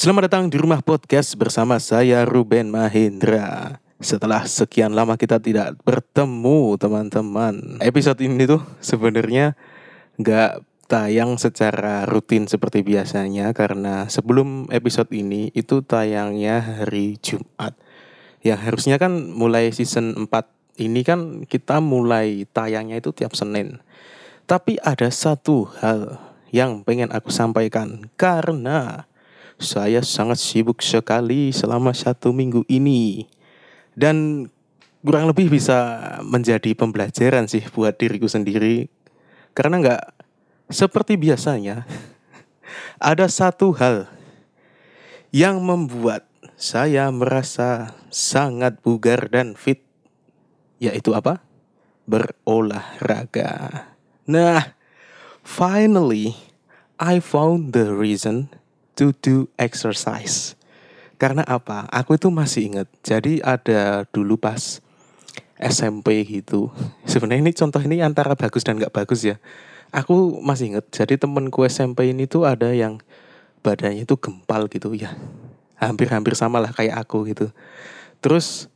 Selamat datang di rumah podcast bersama saya Ruben Mahendra. Setelah sekian lama kita tidak bertemu teman-teman, episode ini tuh sebenarnya nggak tayang secara rutin seperti biasanya karena sebelum episode ini itu tayangnya hari Jumat. Yang harusnya kan mulai season 4 ini kan kita mulai tayangnya itu tiap Senin. Tapi ada satu hal yang pengen aku sampaikan karena saya sangat sibuk sekali selama satu minggu ini. Dan kurang lebih bisa menjadi pembelajaran sih buat diriku sendiri. Karena nggak seperti biasanya, ada satu hal yang membuat saya merasa sangat bugar dan fit. Yaitu apa? Berolahraga. Nah, finally, I found the reason to do exercise. Karena apa? Aku itu masih ingat. Jadi ada dulu pas SMP gitu. Sebenarnya ini contoh ini antara bagus dan nggak bagus ya. Aku masih ingat. Jadi temenku SMP ini tuh ada yang badannya itu gempal gitu ya. Hampir-hampir sama lah kayak aku gitu. Terus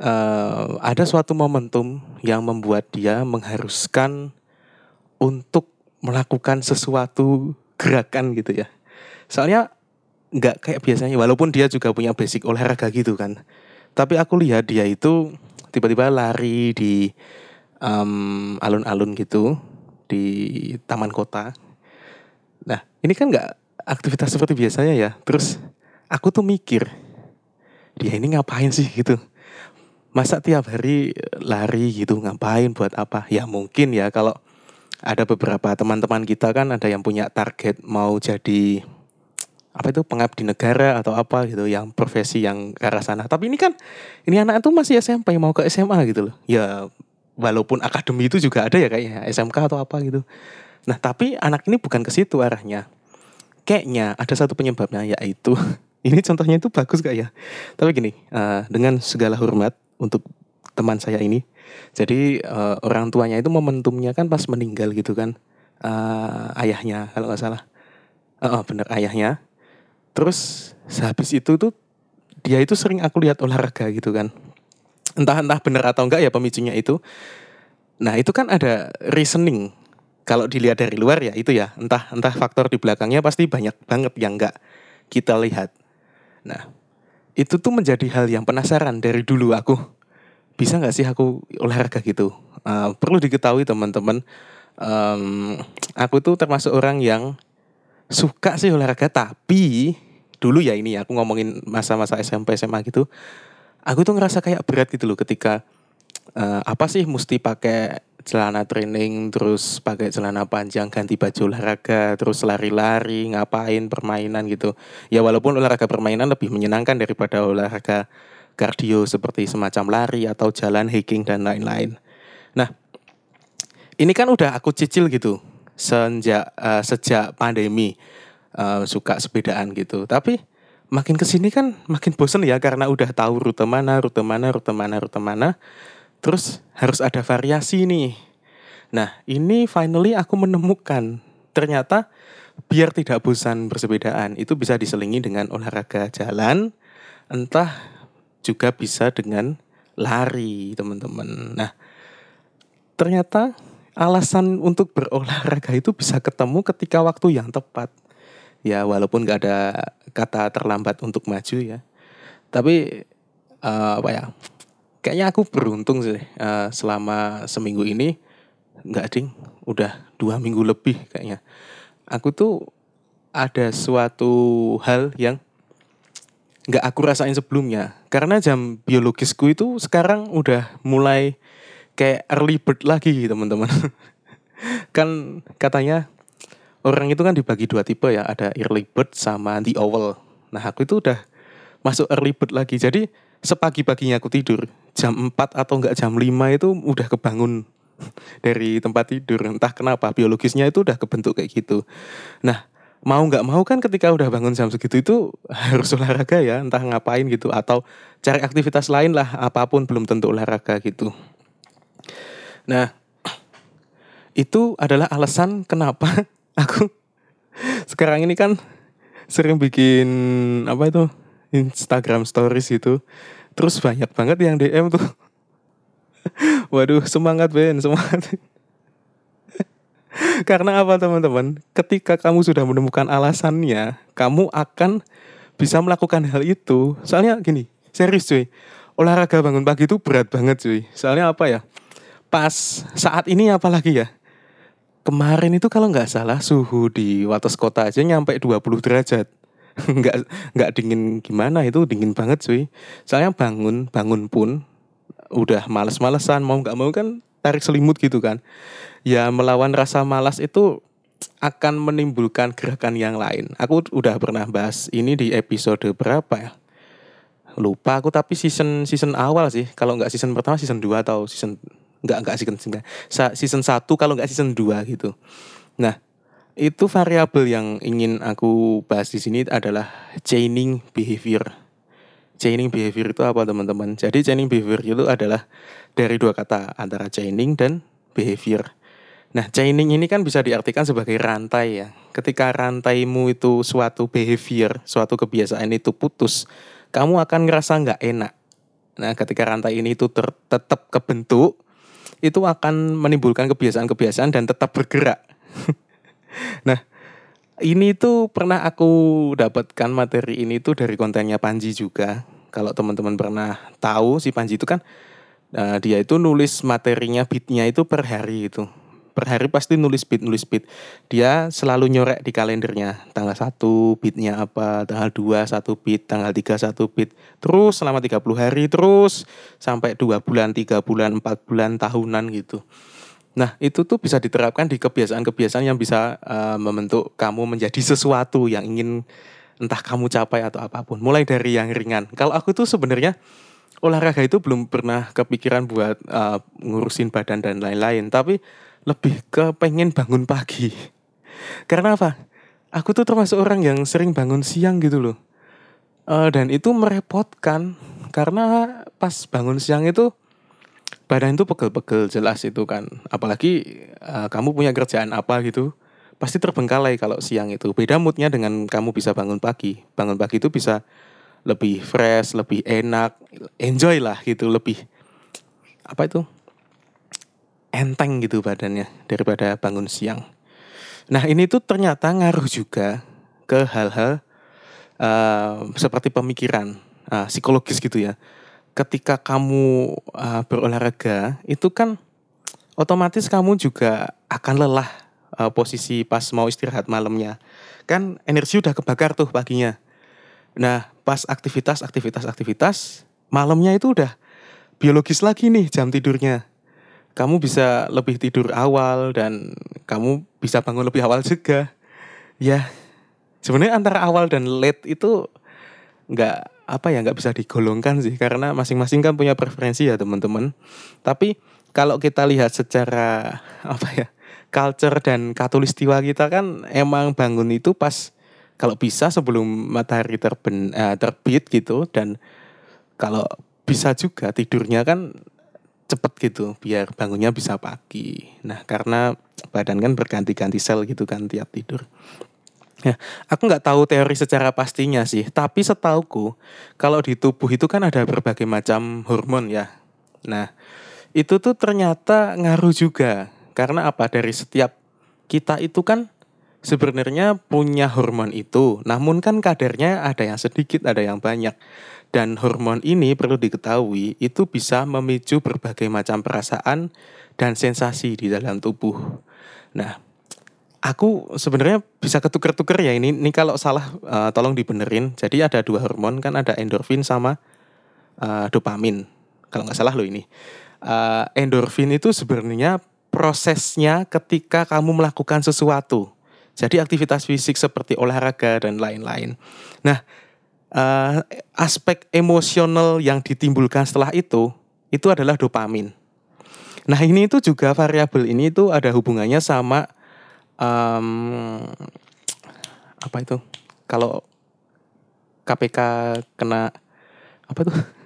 uh, ada suatu momentum yang membuat dia mengharuskan untuk melakukan sesuatu gerakan gitu ya soalnya nggak kayak biasanya walaupun dia juga punya basic olahraga gitu kan. Tapi aku lihat dia itu tiba-tiba lari di um, alun-alun gitu di taman kota. Nah ini kan nggak aktivitas seperti biasanya ya. Terus aku tuh mikir dia ini ngapain sih gitu? Masa tiap hari lari gitu ngapain buat apa? Ya mungkin ya kalau ada beberapa teman-teman kita kan ada yang punya target mau jadi apa itu pengabdi negara atau apa gitu yang profesi yang ke arah sana. Tapi ini kan ini anak itu masih SMP mau ke SMA gitu loh. Ya walaupun akademi itu juga ada ya kayaknya SMK atau apa gitu. Nah, tapi anak ini bukan ke situ arahnya. Kayaknya ada satu penyebabnya yaitu ini contohnya itu bagus gak ya? Tapi gini, uh, dengan segala hormat untuk teman saya ini. Jadi uh, orang tuanya itu momentumnya kan pas meninggal gitu kan. Uh, ayahnya kalau nggak salah. Oh, bener ayahnya Terus sehabis itu tuh dia itu sering aku lihat olahraga gitu kan. Entah entah benar atau enggak ya pemicunya itu. Nah, itu kan ada reasoning. Kalau dilihat dari luar ya itu ya, entah entah faktor di belakangnya pasti banyak banget yang enggak kita lihat. Nah, itu tuh menjadi hal yang penasaran dari dulu aku. Bisa nggak sih aku olahraga gitu? Uh, perlu diketahui teman-teman, um, aku tuh termasuk orang yang suka sih olahraga tapi dulu ya ini ya aku ngomongin masa-masa SMP SMA gitu. Aku tuh ngerasa kayak berat gitu loh ketika uh, apa sih mesti pakai celana training terus pakai celana panjang ganti baju olahraga terus lari-lari ngapain permainan gitu. Ya walaupun olahraga permainan lebih menyenangkan daripada olahraga kardio seperti semacam lari atau jalan hiking dan lain-lain. Nah ini kan udah aku cicil gitu sejak uh, sejak pandemi uh, suka sepedaan gitu. Tapi makin ke sini kan makin bosen ya karena udah tahu rute mana, rute mana, rute mana, rute mana. Terus harus ada variasi nih. Nah ini finally aku menemukan ternyata biar tidak bosan bersepedaan itu bisa diselingi dengan olahraga jalan, entah juga bisa dengan lari teman-teman. Nah ternyata alasan untuk berolahraga itu bisa ketemu ketika waktu yang tepat ya walaupun gak ada kata terlambat untuk maju ya. Tapi uh, apa ya kayaknya aku beruntung sih uh, selama seminggu ini nggak ding udah dua minggu lebih kayaknya. Aku tuh ada suatu hal yang nggak aku rasain sebelumnya. Karena jam biologisku itu sekarang udah mulai kayak early bird lagi teman-teman. Kan katanya orang itu kan dibagi dua tipe ya, ada early bird sama the owl. Nah, aku itu udah masuk early bird lagi. Jadi sepagi-paginya aku tidur, jam 4 atau enggak jam 5 itu udah kebangun dari tempat tidur. Entah kenapa biologisnya itu udah kebentuk kayak gitu. Nah, mau nggak mau kan ketika udah bangun jam segitu itu harus olahraga ya, entah ngapain gitu atau cari aktivitas lain lah, apa pun belum tentu olahraga gitu. Nah, itu adalah alasan kenapa aku sekarang ini kan sering bikin apa itu Instagram stories itu terus banyak banget yang DM tuh. Waduh semangat Ben semangat. Karena apa teman-teman? Ketika kamu sudah menemukan alasannya kamu akan bisa melakukan hal itu. Soalnya gini serius cuy. Olahraga bangun pagi itu berat banget cuy. Soalnya apa ya? Pas saat ini apalagi ya kemarin itu kalau nggak salah suhu di Wates Kota aja nyampe 20 derajat. nggak nggak dingin gimana itu dingin banget cuy. Soalnya bangun bangun pun udah males-malesan mau nggak mau kan tarik selimut gitu kan. Ya melawan rasa malas itu akan menimbulkan gerakan yang lain. Aku udah pernah bahas ini di episode berapa ya? Lupa aku tapi season season awal sih. Kalau nggak season pertama season 2 atau season nggak nggak season season satu kalau nggak season 2 gitu. Nah, itu variabel yang ingin aku bahas di sini adalah chaining behavior. Chaining behavior itu apa teman-teman? Jadi chaining behavior itu adalah dari dua kata antara chaining dan behavior. Nah, chaining ini kan bisa diartikan sebagai rantai ya. Ketika rantaimu itu suatu behavior, suatu kebiasaan itu putus, kamu akan ngerasa nggak enak. Nah, ketika rantai ini itu tetap kebentuk, itu akan menimbulkan kebiasaan-kebiasaan dan tetap bergerak. nah, ini tuh pernah aku dapatkan materi ini tuh dari kontennya Panji juga. Kalau teman-teman pernah tahu si Panji itu kan uh, dia itu nulis materinya beatnya itu per hari itu per hari pasti nulis beat nulis beat dia selalu nyorek di kalendernya tanggal 1 beatnya apa tanggal 2 satu beat tanggal 3 satu beat terus selama 30 hari terus sampai dua bulan tiga bulan empat bulan tahunan gitu Nah, itu tuh bisa diterapkan di kebiasaan-kebiasaan yang bisa uh, membentuk kamu menjadi sesuatu yang ingin entah kamu capai atau apa pun. Mulai dari yang ringan. Kalau aku tuh sebenarnya olahraga itu belum pernah kepikiran buat uh, ngurusin badan dan lain-lain, tapi lebih ke pengen bangun pagi. Karena apa? Aku tuh termasuk orang yang sering bangun siang gitu loh. Uh, dan itu merepotkan karena pas bangun siang itu badan itu pegel-pegel jelas itu kan. Apalagi uh, kamu punya kerjaan apa gitu, pasti terbengkalai kalau siang itu. Beda moodnya dengan kamu bisa bangun pagi. Bangun pagi itu bisa lebih fresh, lebih enak, enjoy lah gitu, lebih apa itu? Enteng gitu badannya daripada bangun siang. Nah ini tuh ternyata ngaruh juga ke hal-hal uh, seperti pemikiran uh, psikologis gitu ya. Ketika kamu uh, berolahraga itu kan otomatis kamu juga akan lelah uh, posisi pas mau istirahat malamnya. Kan energi udah kebakar tuh paginya. Nah pas aktivitas aktivitas aktivitas malamnya itu udah biologis lagi nih jam tidurnya kamu bisa lebih tidur awal dan kamu bisa bangun lebih awal juga. Ya, sebenarnya antara awal dan late itu nggak apa ya nggak bisa digolongkan sih karena masing-masing kan punya preferensi ya teman-teman. Tapi kalau kita lihat secara apa ya culture dan katulistiwa kita kan emang bangun itu pas kalau bisa sebelum matahari terben, uh, terbit gitu dan kalau bisa juga tidurnya kan cepet gitu biar bangunnya bisa pagi. Nah karena badan kan berganti-ganti sel gitu kan tiap tidur. Ya, aku nggak tahu teori secara pastinya sih, tapi setauku kalau di tubuh itu kan ada berbagai macam hormon ya. Nah, itu tuh ternyata ngaruh juga. Karena apa? Dari setiap kita itu kan sebenarnya punya hormon itu, namun kan kadarnya ada yang sedikit, ada yang banyak. Dan hormon ini perlu diketahui itu bisa memicu berbagai macam perasaan dan sensasi di dalam tubuh. Nah, aku sebenarnya bisa ketuker-tuker ya ini. Ini kalau salah uh, tolong dibenerin. Jadi ada dua hormon kan ada endorfin sama uh, dopamin. Kalau nggak salah loh ini. Uh, endorfin itu sebenarnya prosesnya ketika kamu melakukan sesuatu. Jadi aktivitas fisik seperti olahraga dan lain-lain. Nah, uh, aspek emosional yang ditimbulkan setelah itu itu adalah dopamin. Nah ini itu juga variabel ini itu ada hubungannya sama um, apa itu kalau KPK kena apa tuh?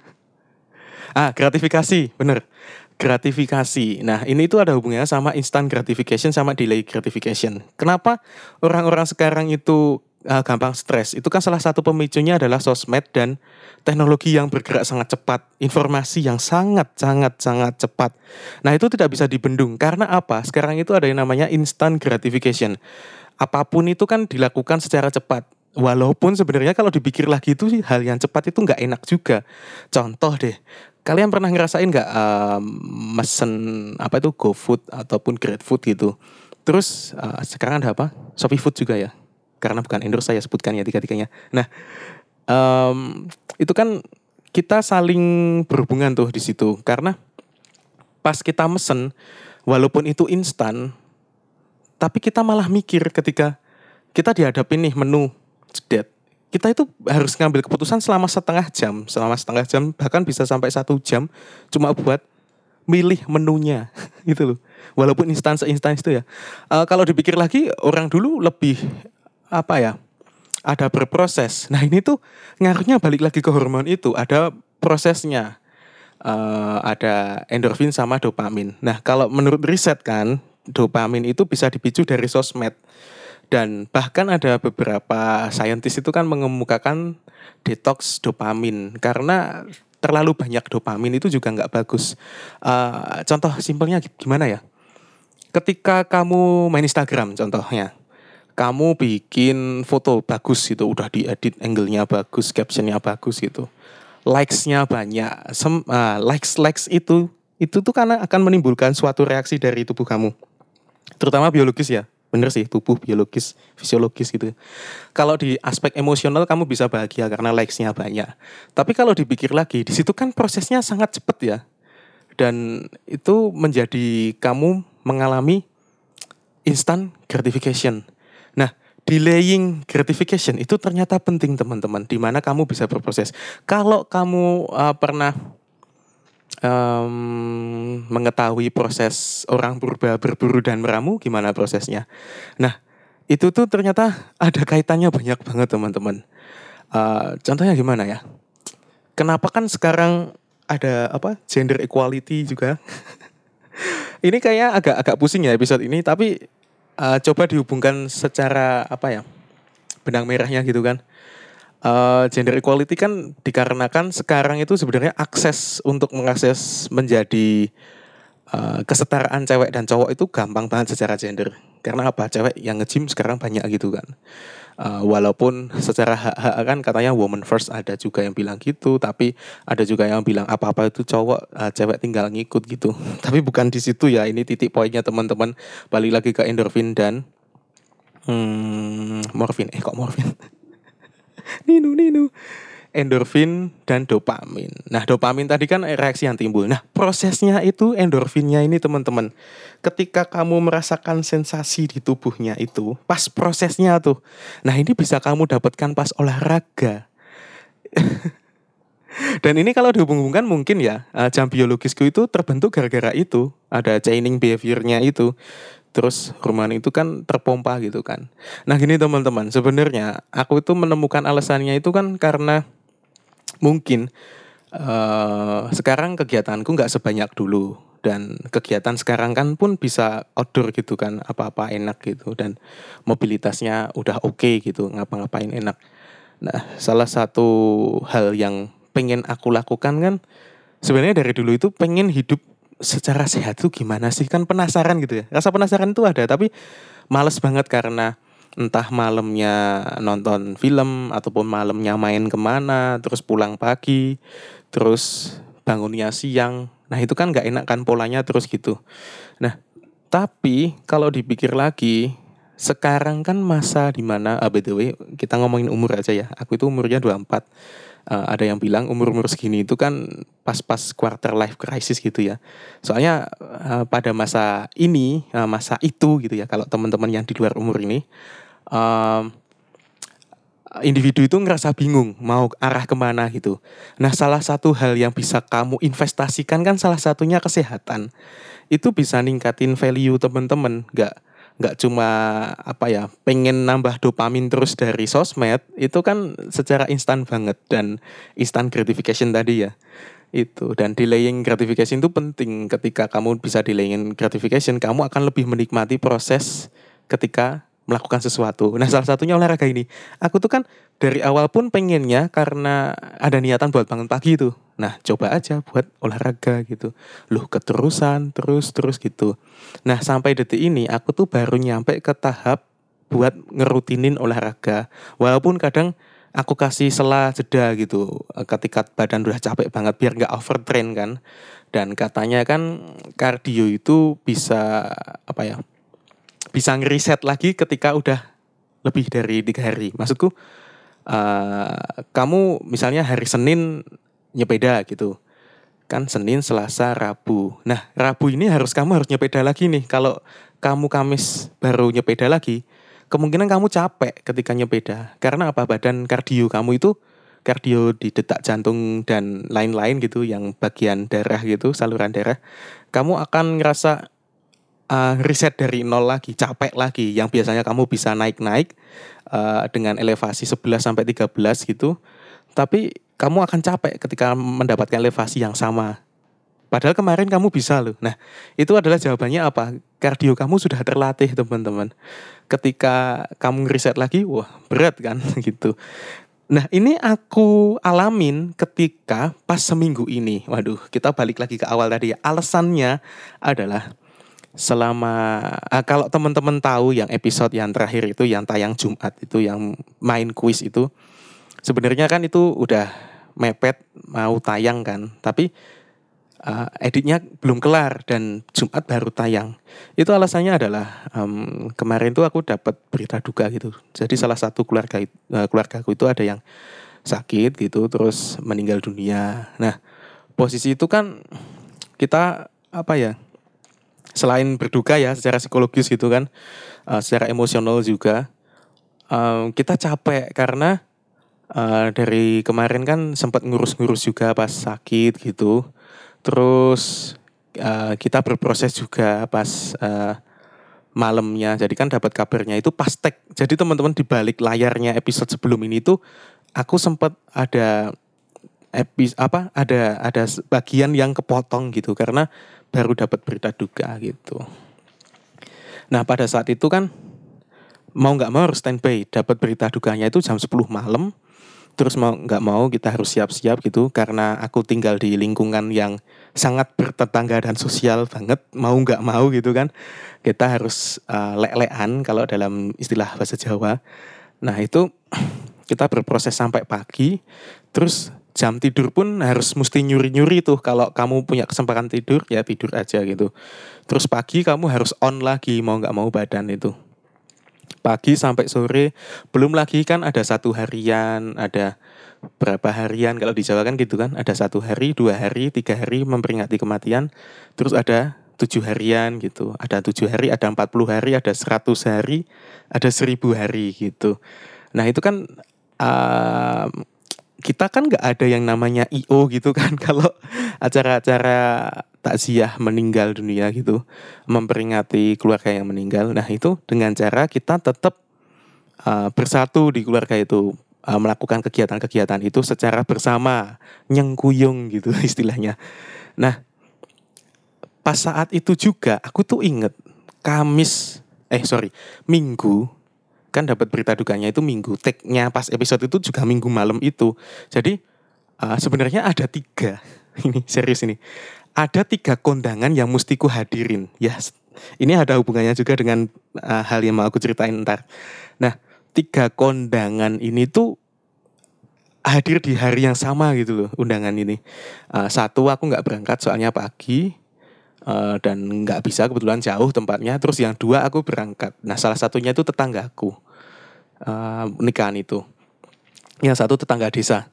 Ah gratifikasi bener gratifikasi. Nah ini itu ada hubungannya sama instant gratification sama delay gratification. Kenapa orang-orang sekarang itu uh, gampang stres. Itu kan salah satu pemicunya adalah sosmed dan teknologi yang bergerak sangat cepat, informasi yang sangat sangat sangat cepat. Nah, itu tidak bisa dibendung karena apa? Sekarang itu ada yang namanya instant gratification. Apa pun itu kan dilakukan secara cepat. Walaupun sebenarnya kalau dipikir lagi itu hal yang cepat itu nggak enak juga. Contoh deh, kalian pernah ngerasain nggak um, mesen apa itu GoFood ataupun GrabFood gitu? Terus uh, sekarang ada apa? Shopee Food juga ya. Karena bukan endorse saya sebutkan ya tiga-tiganya. Nah, um, itu kan kita saling berhubungan tuh di situ. Karena pas kita mesen walaupun itu instan tapi kita malah mikir ketika kita dihadapin nih menu jedet kita itu harus ngambil keputusan selama setengah jam. Selama setengah jam bahkan bisa sampai satu jam cuma buat milih menunya. Gitu loh. Walaupun instan seinstan itu ya. Uh, kalau dipikir lagi orang dulu lebih apa ya ada berproses. Nah ini tuh ngaruhnya balik lagi ke hormon itu. Ada prosesnya. Uh, ada endorfin sama dopamin. Nah kalau menurut riset kan dopamin itu bisa dipicu dari sosmed. Dan bahkan ada beberapa saintis itu kan mengemukakan detox dopamin. Karena terlalu banyak dopamin itu juga nggak bagus. Uh, contoh simpelnya gimana ya? Ketika kamu main Instagram contohnya, kamu bikin foto bagus itu udah diedit angle-nya bagus, captionnya bagus gitu. Likes-nya banyak. Sem uh, likes likes itu itu tuh karena akan menimbulkan suatu reaksi dari tubuh kamu. Terutama biologis ya bener sih tubuh biologis fisiologis gitu kalau di aspek emosional kamu bisa bahagia karena likesnya banyak tapi kalau dipikir lagi di situ kan prosesnya sangat cepat ya dan itu menjadi kamu mengalami instant gratification delaying gratification itu ternyata penting teman-teman di mana kamu bisa berproses kalau kamu uh, pernah um, mengetahui proses orang purba berburu dan meramu gimana prosesnya. Nah, itu tuh ternyata ada kaitannya banyak banget teman-teman. Uh, contohnya gimana ya? Kenapa kan sekarang ada apa gender equality juga? ini kayak agak agak pusing ya episode ini, tapi uh, coba dihubungkan secara apa ya benang merahnya gitu kan uh, gender equality kan dikarenakan sekarang itu sebenarnya akses untuk mengakses menjadi uh, kesetaraan cewek dan cowok itu gampang banget secara gender. Karena apa? Cewek yang nge-gym sekarang banyak gitu kan. Uh, walaupun secara hak-hak kan katanya woman first ada juga yang bilang gitu, tapi ada juga yang bilang apa-apa itu cowok, uh, cewek tinggal ngikut gitu. tapi bukan di situ ya. Ini titik poinnya teman-teman. Balik lagi ke endorfin dan hmm, morfin. Eh kok morfin? ninu ninu endorfin dan dopamin. Nah, dopamin tadi kan reaksi yang timbul. Nah, prosesnya itu endorfinnya ini teman-teman. Ketika kamu merasakan sensasi di tubuhnya itu, pas prosesnya tuh. Nah, ini bisa kamu dapatkan pas olahraga. Dan ini kalau dihubung-hubungkan mungkin ya eh, jam biologisku itu terbentuk gara-gara itu ada chaining behaviornya itu terus hormon itu kan terpompa gitu kan. Nah gini teman-teman, sebenarnya aku itu menemukan alasannya itu kan karena mungkin uh, sekarang kegiatanku nggak sebanyak dulu. Dan kegiatan sekarang kan pun bisa outdoor gitu kan apa-apa enak gitu. Dan mobilitasnya udah oke okay gitu ngapa-ngapain enak. Nah salah satu hal yang pengen aku lakukan kan sebenarnya dari dulu itu pengen hidup secara sehat tuh gimana sih? Kan penasaran gitu ya. Rasa penasaran itu ada tapi males banget karena entah malamnya nonton film ataupun malamnya main ke mana terus pulang pagi terus bangunnya siang. Nah itu kan nggak enak kan polanya terus gitu. Nah tapi kalau dipikir lagi sekarang kan masa di mana ah, by the way kita ngomongin umur aja ya. Aku itu umurnya 24 uh, ada yang bilang umur-umur segini itu kan pas-pas quarter life crisis gitu ya. Soalnya uh, pada masa ini, uh, masa itu gitu ya, kalau teman-teman yang di luar umur ini, uh, individu itu ngerasa bingung mau arah ke mana gitu. Nah salah satu hal yang bisa kamu investasikan kan salah satunya kesehatan. Itu bisa ningkatin value teman-teman, nggak nggak cuma apa ya pengen nambah dopamin terus dari sosmed itu kan secara instan banget dan instant gratification tadi ya itu dan delaying gratification itu penting ketika kamu bisa delaying gratification kamu akan lebih menikmati proses ketika melakukan sesuatu. Nah, salah satunya olahraga ini. Aku tuh kan dari awal pun pengennya karena ada niatan buat bangun pagi itu. Nah, coba aja buat olahraga gitu. Loh, keterusan terus terus gitu. Nah, sampai detik ini aku tuh baru nyampe ke tahap buat ngerutinin olahraga. Walaupun kadang aku kasih sela jeda gitu ketika badan udah capek banget biar nggak overtrain kan. Dan katanya kan kardio itu bisa apa ya? Bisa ngeriset lagi ketika udah lebih dari tiga hari. Maksudku, uh, kamu misalnya hari Senin nyepeda gitu, kan Senin, Selasa, Rabu. Nah, Rabu ini harus kamu harus nyepeda lagi nih. Kalau kamu Kamis baru nyepeda lagi, kemungkinan kamu capek ketika nyepeda. Karena apa? Badan kardio kamu itu kardio di detak jantung dan lain-lain gitu yang bagian darah gitu saluran darah kamu akan ngerasa uh, riset dari nol lagi, capek lagi. Yang biasanya kamu bisa naik-naik uh, dengan elevasi 11 sampai 13 gitu. Tapi kamu akan capek ketika mendapatkan elevasi yang sama. Padahal kemarin kamu bisa loh. Nah, itu adalah jawabannya apa? Kardio kamu sudah terlatih, teman-teman. Ketika kamu riset lagi, wah, berat kan gitu. Nah, ini aku alamin ketika pas seminggu ini. Waduh, kita balik lagi ke awal tadi ya. Alasannya adalah selama uh, kalau teman-teman tahu yang episode yang terakhir itu yang tayang Jumat itu yang main quiz itu sebenarnya kan itu udah mepet mau tayang kan tapi uh, editnya belum kelar dan Jumat baru tayang. Itu alasannya adalah um, kemarin tuh aku dapat berita duka gitu. Jadi salah satu keluarga uh, keluarga aku itu ada yang sakit gitu terus meninggal dunia. Nah posisi itu kan kita apa ya selain berduka ya secara psikologis gitu kan, uh, secara emosional juga uh, kita capek karena uh, dari kemarin kan sempat ngurus-ngurus juga pas sakit gitu, terus uh, kita berproses juga pas uh, malamnya, jadi kan dapat kabarnya itu pas tag. Jadi teman-teman di balik layarnya episode sebelum ini tuh aku sempat ada epis apa ada ada bagian yang kepotong gitu. Karena baru dapat berita duka gitu. Nah pada saat itu kan mau nggak mau harus standby dapat berita dukanya itu jam 10 malam. Terus mau nggak mau kita harus siap-siap gitu karena aku tinggal di lingkungan yang sangat bertetangga dan sosial banget mau nggak mau gitu kan. Kita harus uh, lek-lekan kalau dalam istilah bahasa Jawa. Nah itu kita berproses sampai pagi terus jam tidur pun harus mesti nyuri-nyuri tuh. Kalau kamu punya kesempatan tidur ya tidur aja gitu. Terus pagi kamu harus on lagi mau nggak mau badan itu. Pagi sampai sore belum lagi kan ada satu harian ada berapa harian kalau di Jawa kan gitu kan ada satu hari dua hari tiga hari memperingati kematian. Terus ada tujuh harian gitu. Ada tujuh hari ada empat puluh hari ada seratus hari ada seribu hari gitu. Nah itu kan uh, kita kan nggak ada yang namanya IO gitu kan. Kalau acara-acara takziah meninggal dunia gitu memperingati keluarga yang meninggal. Nah itu dengan cara kita tetap uh, bersatu di keluarga itu uh, melakukan kegiatan-kegiatan itu secara bersama nyengkuyung gitu istilahnya. Nah pas saat itu juga aku tuh inget Kamis eh sorry Minggu kan dapat berita dukanya itu minggu tag-nya pas episode itu juga minggu malam itu. Jadi uh, sebenarnya ada tiga ini serius ini. Ada tiga kondangan yang mesti ku hadirin. Ya yes. ini ada hubungannya juga dengan uh, hal yang mau aku ceritain ntar. Nah tiga kondangan ini tuh hadir di hari yang sama gitu loh undangan ini. Uh, satu aku nggak berangkat soalnya pagi uh, dan nggak bisa kebetulan jauh tempatnya. Terus yang dua aku berangkat. Nah salah satunya itu tetanggaku uh, nikahan itu. Yang satu tetangga desa.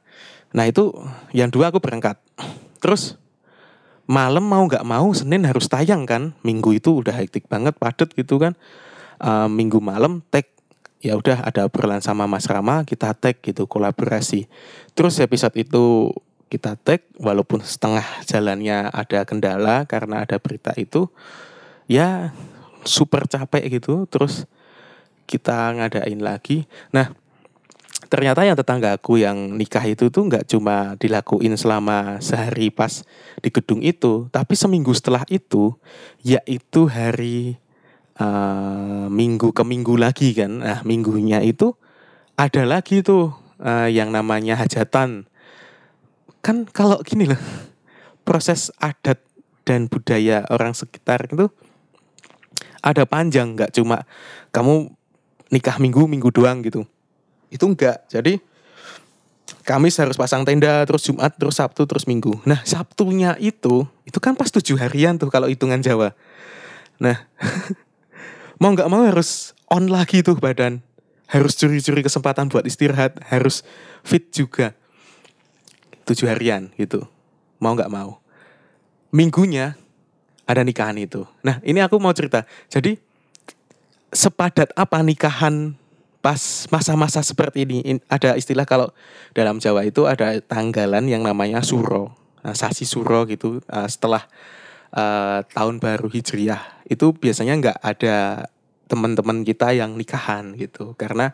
Nah itu yang dua aku berangkat. Terus malam mau nggak mau Senin harus tayang kan. Minggu itu udah hektik banget padet gitu kan. Uh, minggu malam tag ya udah ada obrolan sama Mas Rama kita tag gitu kolaborasi. Terus episode itu kita tag walaupun setengah jalannya ada kendala karena ada berita itu ya super capek gitu terus kita ngadain lagi nah ternyata yang tetangga aku yang nikah itu tuh nggak cuma dilakuin selama sehari pas di gedung itu tapi seminggu setelah itu yaitu hari uh, minggu ke minggu lagi kan. Nah, minggunya itu ada lagi tuh uh, yang namanya hajatan. Kan kalau gini loh, proses adat dan budaya orang sekitar itu ada panjang, nggak cuma kamu nikah minggu minggu doang gitu. Itu enggak. Jadi Kamis harus pasang tenda, terus Jumat, terus Sabtu, terus Minggu. Nah, Sabtunya itu, itu kan pas tujuh harian tuh kalau hitungan Jawa. Nah, mau nggak mau harus on lagi tuh badan. Harus curi-curi kesempatan buat istirahat, harus fit juga. Tujuh harian gitu. Mau nggak mau. Minggunya ada nikahan itu. Nah, ini aku mau cerita. Jadi, sepadat apa nikahan pas masa-masa seperti ini ada istilah kalau dalam Jawa itu ada tanggalan yang namanya suro nah, sasi suro gitu uh, setelah uh, tahun baru hijriah itu biasanya nggak ada teman-teman kita yang nikahan gitu karena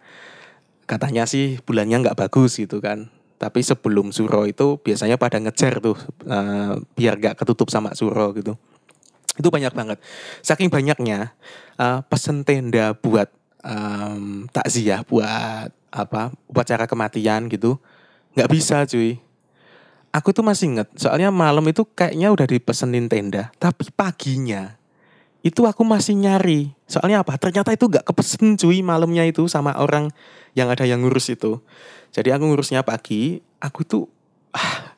katanya sih bulannya nggak bagus gitu kan tapi sebelum suro itu biasanya pada ngejar tuh uh, biar nggak ketutup sama suro gitu. Itu banyak banget. Saking banyaknya uh, pesen tenda buat um, takziah buat apa upacara kematian gitu nggak bisa cuy. Aku tuh masih inget soalnya malam itu kayaknya udah dipesenin tenda tapi paginya itu aku masih nyari. Soalnya apa? Ternyata itu nggak kepesen cuy malamnya itu sama orang yang ada yang ngurus itu jadi aku ngurusnya pagi aku tuh ah,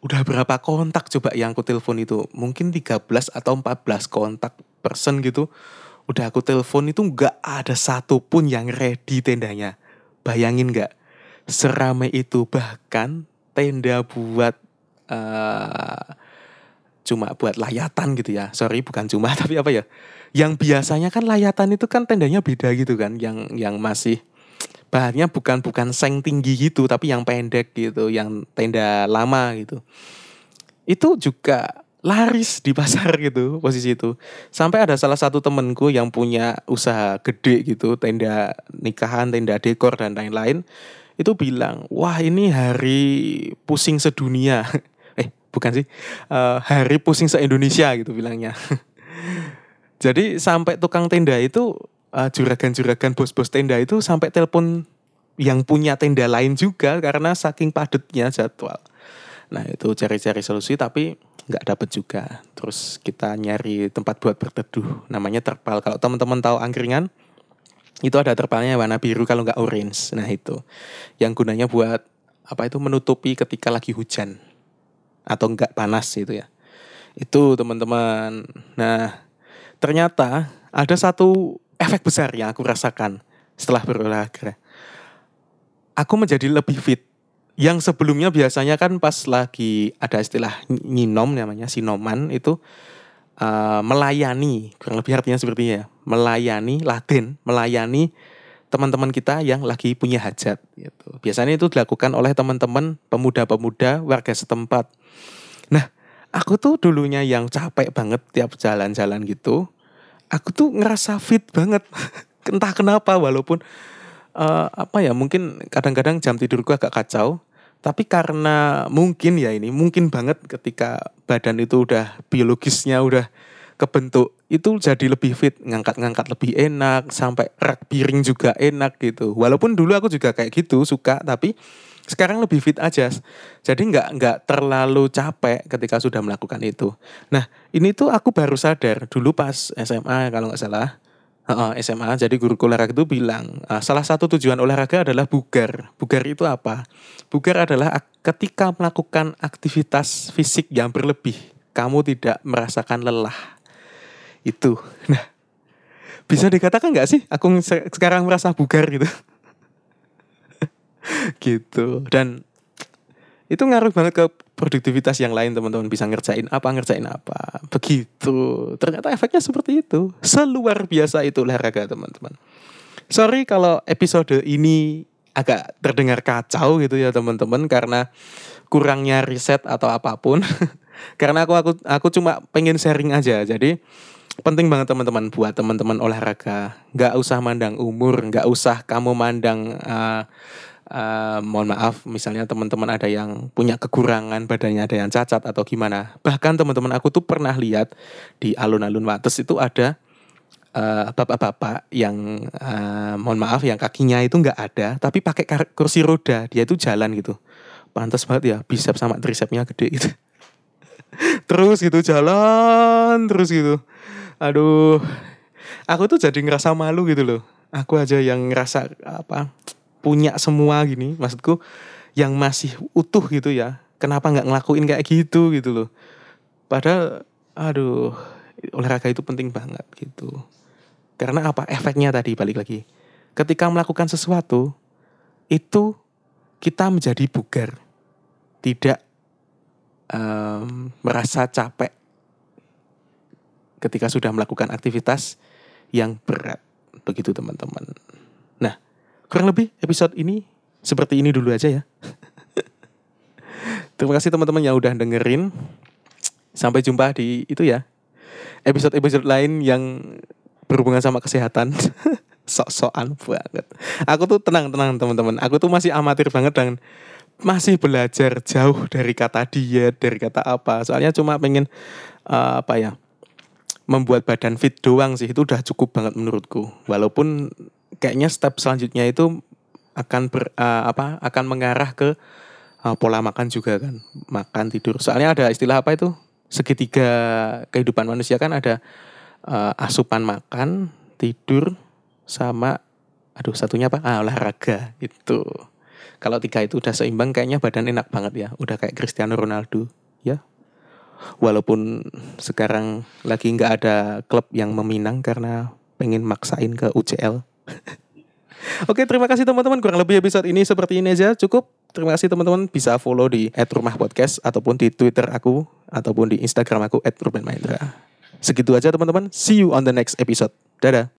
udah berapa kontak coba yang aku telepon itu mungkin 13 atau 14 kontak person gitu udah aku telepon itu nggak ada satupun yang ready tendanya. Bayangin nggak? Seramai itu bahkan tenda buat uh, cuma buat layatan gitu ya. Sorry bukan cuma tapi apa ya? Yang biasanya kan layatan itu kan tendanya beda gitu kan. Yang yang masih bahannya bukan bukan seng tinggi gitu tapi yang pendek gitu, yang tenda lama gitu. Itu juga laris di pasar gitu posisi itu. Sampai ada salah satu temenku yang punya usaha gede gitu tenda nikahan tenda dekor dan lain-lain. Itu bilang wah ini hari pusing sedunia. Eh bukan sih. Uh, hari pusing se Indonesia gitu bilangnya. Jadi sampai tukang tenda itu uh, juragan-juragan bos-bos tenda itu sampai telepon yang punya tenda lain juga karena saking padatnya jadwal nah itu cari-cari solusi tapi nggak dapet juga. Terus kita nyari tempat buat berteduh, namanya terpal. Kalau teman-teman tahu angkringan, itu ada terpalnya warna biru kalau nggak orange. Nah itu, yang gunanya buat apa itu menutupi ketika lagi hujan atau nggak panas itu ya. Itu teman-teman. Nah ternyata ada satu efek besar yang aku rasakan setelah berolahraga. Aku menjadi lebih fit yang sebelumnya biasanya kan pas lagi ada istilah nyinom namanya sinoman itu uh, melayani kurang lebih artinya seperti ya melayani Latin melayani teman-teman kita yang lagi punya hajat gitu. Biasanya itu dilakukan oleh teman-teman pemuda-pemuda warga setempat. Nah, aku tuh dulunya yang capek banget tiap jalan-jalan gitu. Aku tuh ngerasa fit banget. Entah kenapa walaupun uh, apa ya mungkin kadang-kadang jam tidurku agak kacau tapi karena mungkin ya ini mungkin banget ketika badan itu udah biologisnya udah kebentuk itu jadi lebih fit ngangkat-ngangkat lebih enak sampai rak piring juga enak gitu walaupun dulu aku juga kayak gitu suka tapi sekarang lebih fit aja jadi nggak nggak terlalu capek ketika sudah melakukan itu. Nah ini tuh aku baru sadar dulu pas SMA kalau nggak salah. SMA jadi guru olahraga itu bilang uh, salah satu tujuan olahraga adalah bugar. Bugar itu apa? Bugar adalah ketika melakukan aktivitas fisik yang berlebih kamu tidak merasakan lelah. Itu. Nah bisa dikatakan nggak sih? Aku sekarang merasa bugar gitu gitu. Dan itu ngaruh banget ke produktivitas yang lain teman-teman bisa ngerjain apa ngerjain apa. Begitu. Ternyata efeknya seperti itu. Seluar biasa itu olahraga teman-teman. Sorry kalau episode ini agak terdengar kacau gitu ya teman-teman karena kurangnya riset atau apa pun. Karena aku aku aku cuma pengen sharing aja. Jadi penting banget teman-teman buat teman-teman olahraga. Nggak usah mandang umur nggak usah kamu mandang uh, uh, mohon maaf misalnya teman-teman ada yang punya kekurangan badannya ada yang cacat atau gimana. Bahkan teman-teman aku tuh pernah lihat di alun-alun Wates itu ada eh, bapak-bapak yang uh, mohon maaf yang kakinya itu nggak ada tapi pakai kursi roda. Dia itu jalan gitu. Pantas banget ya bicep sama tricepnya gede gitu. Terus gitu jalan terus gitu. Aduh aku tuh jadi ngerasa malu gitu loh. Aku aja yang ngerasa apa punya semua gini maksudku yang masih utuh gitu ya kenapa nggak ngelakuin kayak gitu gitu loh padahal aduh olahraga itu penting banget gitu karena apa? Efeknya tadi balik lagi. Ketika melakukan sesuatu, itu kita menjadi bugar. Tidak um, merasa capek ketika sudah melakukan aktivitas yang berat. Begitu teman-teman. Kurang lebih episode ini seperti ini dulu aja ya. Terima kasih teman-teman yang udah dengerin. Sampai jumpa di itu ya. Episode-episode lain yang berhubungan sama kesehatan sok-sokan banget. Aku tuh tenang-tenang teman-teman. Aku tuh masih amatir banget dan masih belajar jauh dari kata diet, dari kata apa. Soalnya cuma pengen uh, apa ya? membuat badan fit doang sih itu udah cukup banget menurutku. Walaupun kayaknya step selanjutnya itu akan ber, uh, apa? akan mengarah ke uh, pola makan juga kan. Makan tidur. Soalnya ada istilah apa itu? Segitiga kehidupan manusia kan ada uh, asupan makan, tidur, sama aduh satunya apa? Ah, olahraga itu. Kalau tiga itu udah seimbang kayaknya badan enak banget ya. Udah kayak Cristiano Ronaldo ya. Walaupun sekarang lagi nggak ada klub yang meminang karena pengen maksain ke UCL. Oke, terima kasih teman-teman. Kurang lebih episode ini seperti ini aja. Cukup. Terima kasih teman-teman. Bisa follow di @rumahpodcast ataupun di Twitter aku ataupun di Instagram aku @rubenmaindra. Segitu aja teman-teman. See you on the next episode. Dadah.